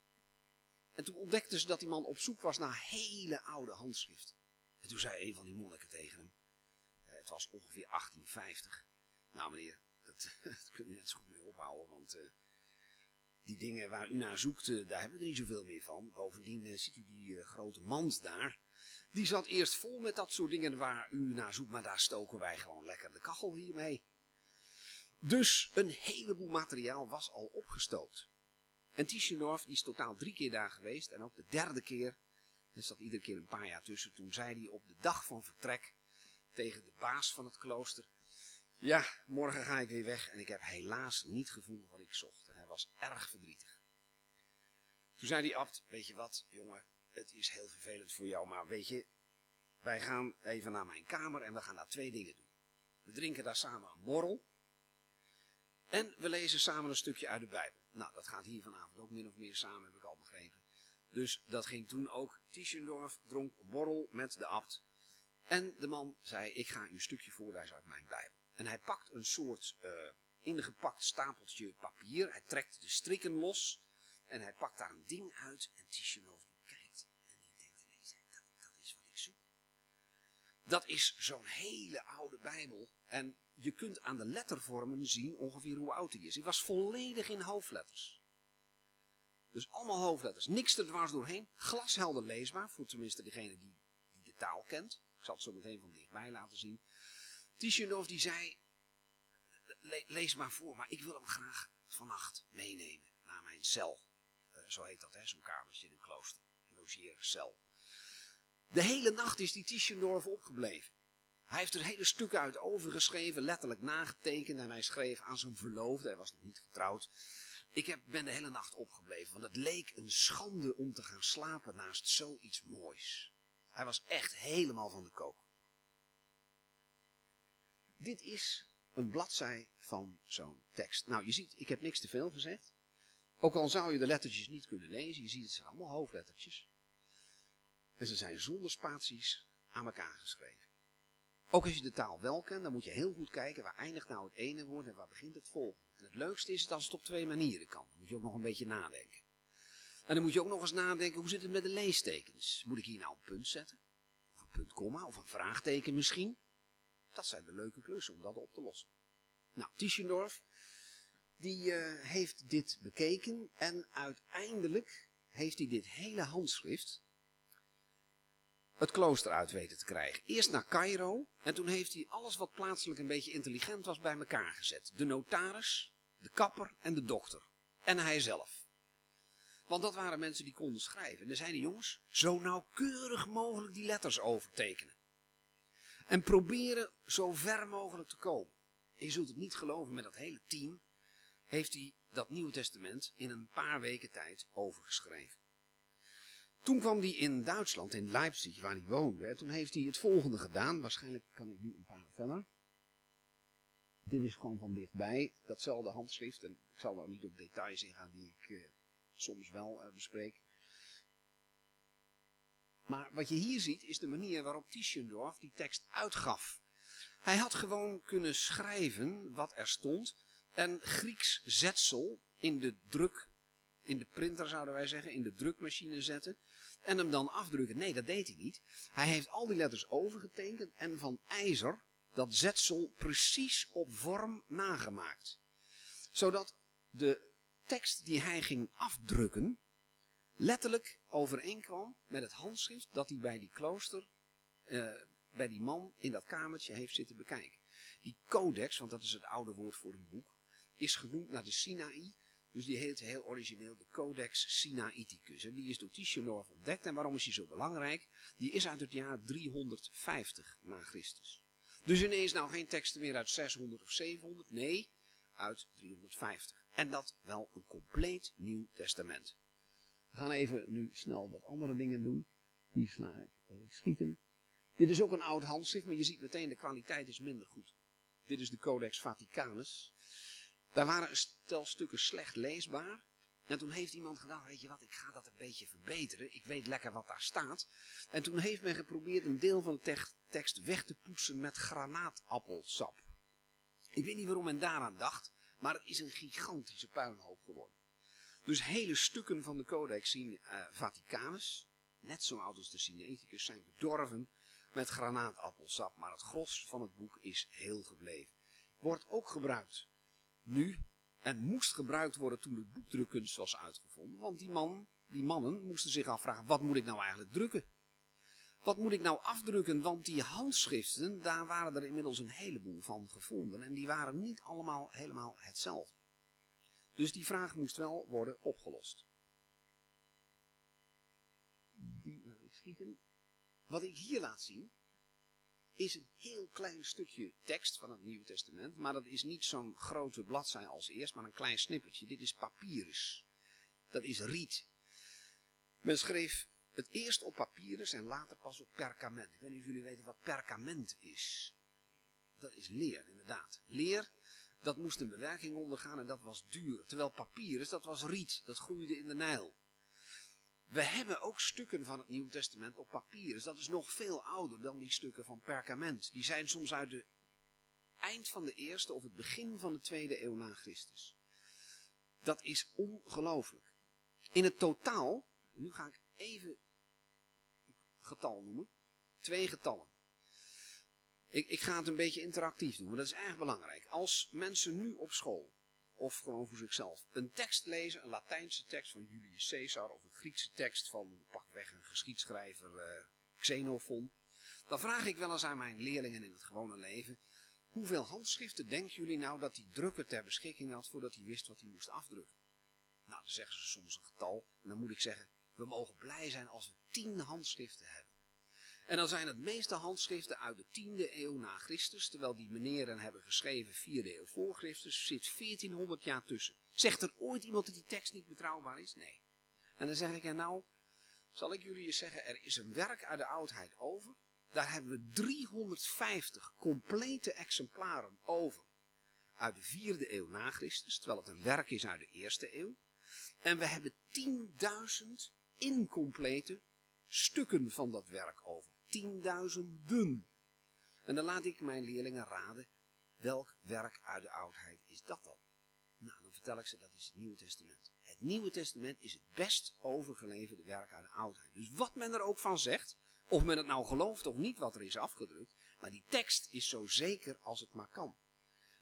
En toen ontdekten ze dat die man op zoek was naar hele oude handschriften. En toen zei een van die monniken tegen hem, eh, het was ongeveer 1850. Nou meneer, dat, (laughs) dat kun net zo goed mee ophouden, want uh, die dingen waar u naar zoekt, uh, daar hebben we er niet zoveel meer van. Bovendien uh, ziet u die grote mand daar. Die zat eerst vol met dat soort dingen waar u naar zoekt, maar daar stoken wij gewoon lekker de kachel hiermee. Dus een heleboel materiaal was al opgestookt. En Tischendorf die is totaal drie keer daar geweest. En ook de derde keer, er zat iedere keer een paar jaar tussen. Toen zei hij op de dag van vertrek tegen de baas van het klooster. Ja, morgen ga ik weer weg en ik heb helaas niet gevonden wat ik zocht. En hij was erg verdrietig. Toen zei die abt, weet je wat jongen, het is heel vervelend voor jou, maar weet je, wij gaan even naar mijn kamer en we gaan daar twee dingen doen. We drinken daar samen een borrel en we lezen samen een stukje uit de Bijbel. Nou, dat gaat hier vanavond ook min of meer samen, heb ik al begrepen. Dus dat ging toen ook. Tischendorf dronk borrel met de abt. En de man zei, ik ga u een stukje voorlezen uit mijn Bijbel. En hij pakt een soort uh, ingepakt stapeltje papier. Hij trekt de strikken los. En hij pakt daar een ding uit. En Tischendorf kijkt. En die denkt ineens, dat, dat is wat ik zoek. Dat is zo'n hele oude Bijbel. En je kunt aan de lettervormen zien ongeveer hoe oud hij is. Hij was volledig in hoofdletters. Dus allemaal hoofdletters. Niks er dwars doorheen. Glashelder leesbaar. Voor tenminste degene die, die de taal kent. Ik zal het zo meteen van dichtbij laten zien. Tischendorf die zei, le lees maar voor, maar ik wil hem graag vannacht meenemen naar mijn cel. Uh, zo heet dat, zo'n kamertje in een klooster. Een logeercel. De hele nacht is die Tischendorf opgebleven. Hij heeft er hele stukken uit overgeschreven, letterlijk nagetekend. En hij schreef aan zijn verloofde, hij was nog niet getrouwd. Ik heb, ben de hele nacht opgebleven, want het leek een schande om te gaan slapen naast zoiets moois. Hij was echt helemaal van de kook. Dit is een bladzij van zo'n tekst. Nou, je ziet, ik heb niks te veel gezegd. Ook al zou je de lettertjes niet kunnen lezen, je ziet het zijn allemaal hoofdlettertjes. En ze zijn zonder spaties aan elkaar geschreven. Ook als je de taal wel kent, dan moet je heel goed kijken waar eindigt nou het ene woord en waar begint het volgende. En het leukste is als het op twee manieren kan. Moet je ook nog een beetje nadenken. En dan moet je ook nog eens nadenken, hoe zit het met de leestekens? Moet ik hier nou een punt zetten? Of een punt, komma, of een vraagteken misschien? Dat zijn de leuke klussen om dat op te lossen. Nou, Tischendorf, die uh, heeft dit bekeken en uiteindelijk heeft hij dit hele handschrift het klooster uit weten te krijgen. Eerst naar Cairo en toen heeft hij alles wat plaatselijk een beetje intelligent was bij elkaar gezet. De notaris, de kapper en de dokter. En hij zelf. Want dat waren mensen die konden schrijven. En dan zeiden jongens, zo nauwkeurig mogelijk die letters overtekenen. En proberen zo ver mogelijk te komen. En je zult het niet geloven, met dat hele team heeft hij dat Nieuwe Testament in een paar weken tijd overgeschreven. Toen kwam hij in Duitsland, in Leipzig, waar hij woonde. Toen heeft hij het volgende gedaan. Waarschijnlijk kan ik nu een paar verder. Dit is gewoon van dichtbij, datzelfde handschrift. En ik zal er niet op details ingaan die ik uh, soms wel uh, bespreek. Maar wat je hier ziet is de manier waarop Tischendorf die tekst uitgaf. Hij had gewoon kunnen schrijven wat er stond en Grieks zetsel in de druk, in de printer zouden wij zeggen, in de drukmachine zetten en hem dan afdrukken. Nee, dat deed hij niet. Hij heeft al die letters overgetekend en van ijzer dat zetsel precies op vorm nagemaakt. Zodat de tekst die hij ging afdrukken letterlijk overeenkwam met het handschrift dat hij bij die klooster, uh, bij die man in dat kamertje heeft zitten bekijken. Die codex, want dat is het oude woord voor een boek, is genoemd naar de Sinaï, dus die heet heel origineel de Codex Sinaiticus. En die is door Tischendorf ontdekt. En waarom is die zo belangrijk? Die is uit het jaar 350 na Christus. Dus ineens nou geen teksten meer uit 600 of 700. Nee, uit 350. En dat wel een compleet nieuw testament. We gaan even nu snel wat andere dingen doen. Die sla ik schieten. Dit is ook een oud handschrift, maar je ziet meteen de kwaliteit is minder goed. Dit is de Codex Vaticanus. Daar waren een stel stukken slecht leesbaar. En toen heeft iemand gedacht, weet je wat, ik ga dat een beetje verbeteren. Ik weet lekker wat daar staat. En toen heeft men geprobeerd een deel van de tekst weg te poetsen met granaatappelsap. Ik weet niet waarom men daaraan dacht, maar het is een gigantische puinhoop geworden. Dus hele stukken van de Codex uh, Vaticanus, net zo oud als de Sinaiticus, zijn bedorven met granaatappelsap. Maar het gros van het boek is heel gebleven. Wordt ook gebruikt nu en moest gebruikt worden toen de boekdrukkunst was uitgevonden. Want die, man, die mannen moesten zich afvragen, wat moet ik nou eigenlijk drukken? Wat moet ik nou afdrukken? Want die handschriften, daar waren er inmiddels een heleboel van gevonden. En die waren niet allemaal helemaal hetzelfde. Dus die vraag moest wel worden opgelost. Schieten. Wat ik hier laat zien, is een heel klein stukje tekst van het Nieuwe Testament. Maar dat is niet zo'n grote bladzij als eerst, maar een klein snippertje. Dit is papyrus. Dat is riet. Men schreef het eerst op papyrus en later pas op perkament. Ik weet niet of jullie weten wat perkament is. Dat is leer, inderdaad. Leer, dat moest een bewerking ondergaan en dat was duur. Terwijl papyrus, dat was riet. Dat groeide in de Nijl. We hebben ook stukken van het Nieuwe Testament op papier. Dus dat is nog veel ouder dan die stukken van perkament. Die zijn soms uit de eind van de eerste of het begin van de tweede eeuw na Christus. Dat is ongelooflijk. In het totaal, nu ga ik even getal noemen. Twee getallen. Ik, ik ga het een beetje interactief doen, maar dat is erg belangrijk. Als mensen nu op school of gewoon voor zichzelf. Een tekst lezen, een Latijnse tekst van Julius Caesar of een Griekse tekst van pakweg een geschiedschrijver uh, Xenophon. Dan vraag ik wel eens aan mijn leerlingen in het gewone leven, hoeveel handschriften denken jullie nou dat die drukker ter beschikking had voordat hij wist wat hij moest afdrukken? Nou, dan zeggen ze soms een getal en dan moet ik zeggen, we mogen blij zijn als we tien handschriften hebben. En dan zijn het meeste handschriften uit de 10e eeuw na Christus, terwijl die meneren hebben geschreven 4e eeuw voor Christus, zit 1400 jaar tussen. Zegt er ooit iemand dat die tekst niet betrouwbaar is? Nee. En dan zeg ik, er nou, zal ik jullie eens zeggen, er is een werk uit de oudheid over. Daar hebben we 350 complete exemplaren over. Uit de 4e eeuw na Christus, terwijl het een werk is uit de eerste eeuw. En we hebben 10.000 incomplete stukken van dat werk over tienduizenden. En dan laat ik mijn leerlingen raden, welk werk uit de oudheid is dat dan? Nou, dan vertel ik ze, dat is het Nieuwe Testament. Het Nieuwe Testament is het best overgeleverde werk uit de oudheid. Dus wat men er ook van zegt, of men het nou gelooft of niet wat er is afgedrukt, maar die tekst is zo zeker als het maar kan.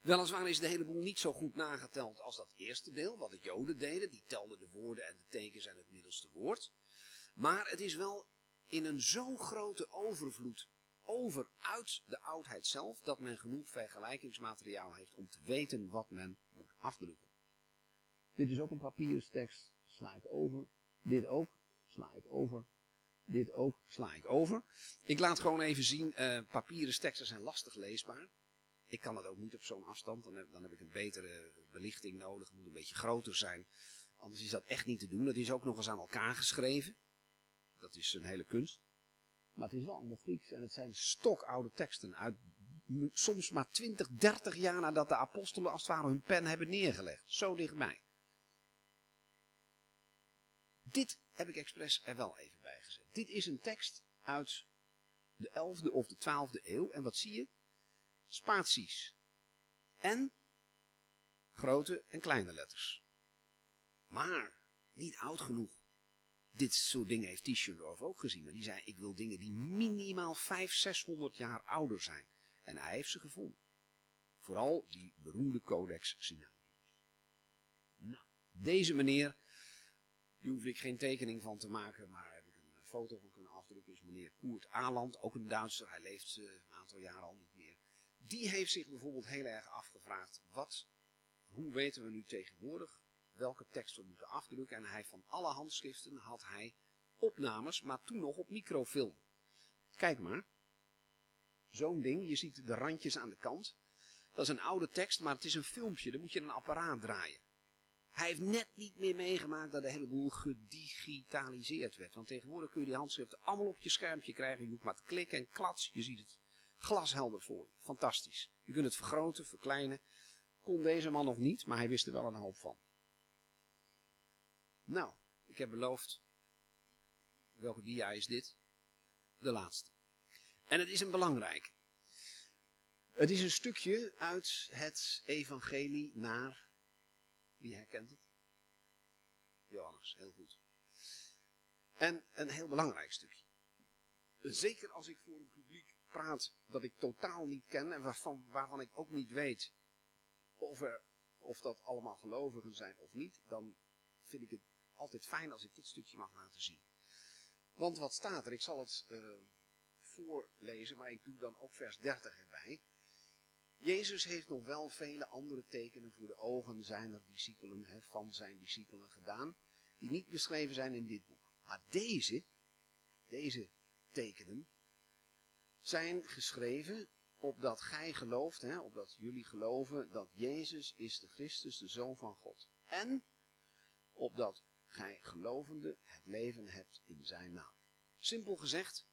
Weliswaar is de hele boel niet zo goed nageteld als dat eerste deel, wat de Joden deden. Die telden de woorden en de tekens en het middelste woord. Maar het is wel in een zo grote overvloed over uit de oudheid zelf, dat men genoeg vergelijkingsmateriaal heeft om te weten wat men moet. Dit is ook een papieren tekst, sla ik over. Dit ook, sla ik over. Dit ook, sla ik over. Ik laat gewoon even zien, uh, papieren teksten zijn lastig leesbaar. Ik kan het ook niet op zo'n afstand, dan heb, dan heb ik een betere belichting nodig, het moet een beetje groter zijn. Anders is dat echt niet te doen. Dat is ook nog eens aan elkaar geschreven. Dat is een hele kunst. Maar het is wel allemaal Grieks en het zijn stokoude teksten uit soms maar 20, 30 jaar nadat de apostelen als het ware hun pen hebben neergelegd. Zo dichtbij. Dit heb ik expres er wel even bij gezet. Dit is een tekst uit de 11e of de 12e eeuw. En wat zie je? Spaties. En grote en kleine letters. Maar niet oud genoeg dit soort dingen heeft Tischendorf ook gezien. Maar die zei, ik wil dingen die minimaal 500, 600 jaar ouder zijn. En hij heeft ze gevonden. Vooral die beroemde codex Sinaiticus. Nou, deze meneer, die hoef ik geen tekening van te maken, maar heb ik een foto van kunnen afdrukken, is meneer Koert Aland, ook een Duitser, hij leeft uh, een aantal jaren al niet meer. Die heeft zich bijvoorbeeld heel erg afgevraagd, wat, hoe weten we nu tegenwoordig welke tekst we moeten afdrukken. En hij van alle handschriften had hij opnames, maar toen nog op microfilm. Kijk maar. Zo'n ding, je ziet de randjes aan de kant. Dat is een oude tekst, maar het is een filmpje. Dan moet je een apparaat draaien. Hij heeft net niet meer meegemaakt dat de hele boel gedigitaliseerd werd. Want tegenwoordig kun je die handschriften allemaal op je schermpje krijgen. Je moet maar klikken en klats, je ziet het Glashelder voor je. Fantastisch. Je kunt het vergroten, verkleinen. Kon deze man nog niet, maar hij wist er wel een hoop van. Nou, ik heb beloofd. Welke dia is dit? De laatste. En het is een belangrijk. Het is een stukje uit het evangelie naar, wie herkent het? Johannes, heel goed. En een heel belangrijk stukje. Zeker als ik voor een publiek praat dat ik totaal niet ken en waarvan, waarvan ik ook niet weet of, er, of dat allemaal gelovigen zijn of niet, dan vind ik het altijd fijn als ik dit stukje mag laten zien. Want wat staat er? Ik zal het uh, voorlezen, maar ik doe dan ook vers 30 erbij. Jezus heeft nog wel vele andere tekenen voor de ogen zijner discipelen, hè, van zijn discipelen gedaan, die niet beschreven zijn in dit boek. Maar deze, deze tekenen, zijn geschreven opdat gij gelooft, hè, opdat jullie geloven dat Jezus is de Christus, de Zoon van God. En opdat gij gelovende het leven hebt in zijn naam. Simpel gezegd,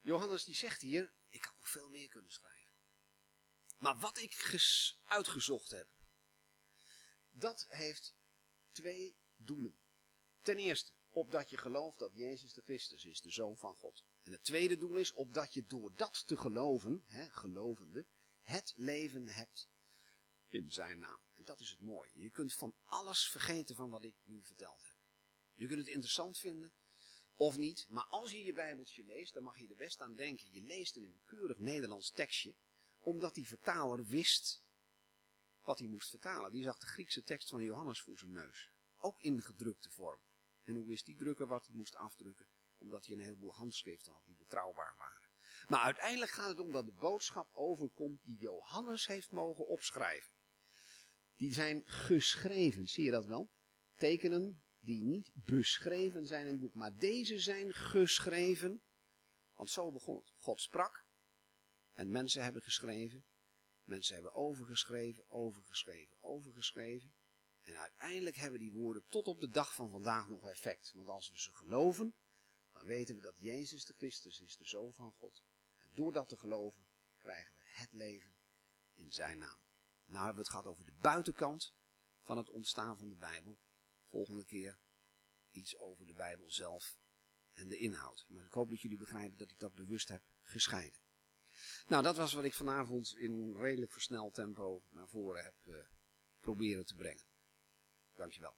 Johannes die zegt hier, ik had nog veel meer kunnen schrijven. Maar wat ik uitgezocht heb, dat heeft twee doelen. Ten eerste, opdat je gelooft dat Jezus de Christus is, de Zoon van God. En het tweede doel is, opdat je door dat te geloven, hè, gelovende, het leven hebt in zijn naam. Dat is het mooie. Je kunt van alles vergeten van wat ik nu verteld heb. Je kunt het interessant vinden, of niet. Maar als je je Bijbeltje leest, dan mag je er best aan denken. Je leest in een keurig Nederlands tekstje omdat die vertaler wist wat hij moest vertalen. Die zag de Griekse tekst van Johannes voor zijn neus. Ook in gedrukte vorm. En hoe wist die drukker wat hij moest afdrukken? Omdat hij een heleboel handschriften had die betrouwbaar waren. Maar uiteindelijk gaat het om dat de boodschap overkomt die Johannes heeft mogen opschrijven. Die zijn geschreven, zie je dat wel? Tekenen die niet beschreven zijn in het boek, maar deze zijn geschreven. Want zo begon het. God sprak en mensen hebben geschreven, mensen hebben overgeschreven, overgeschreven, overgeschreven. En uiteindelijk hebben die woorden tot op de dag van vandaag nog effect. Want als we ze geloven, dan weten we dat Jezus de Christus is, de Zoon van God. En door dat te geloven, krijgen we het leven in zijn naam. Nou hebben we het gehad over de buitenkant van het ontstaan van de Bijbel. Volgende keer iets over de Bijbel zelf en de inhoud. Maar ik hoop dat jullie begrijpen dat ik dat bewust heb gescheiden. Nou, dat was wat ik vanavond in redelijk versneld tempo naar voren heb uh, proberen te brengen. Dankjewel.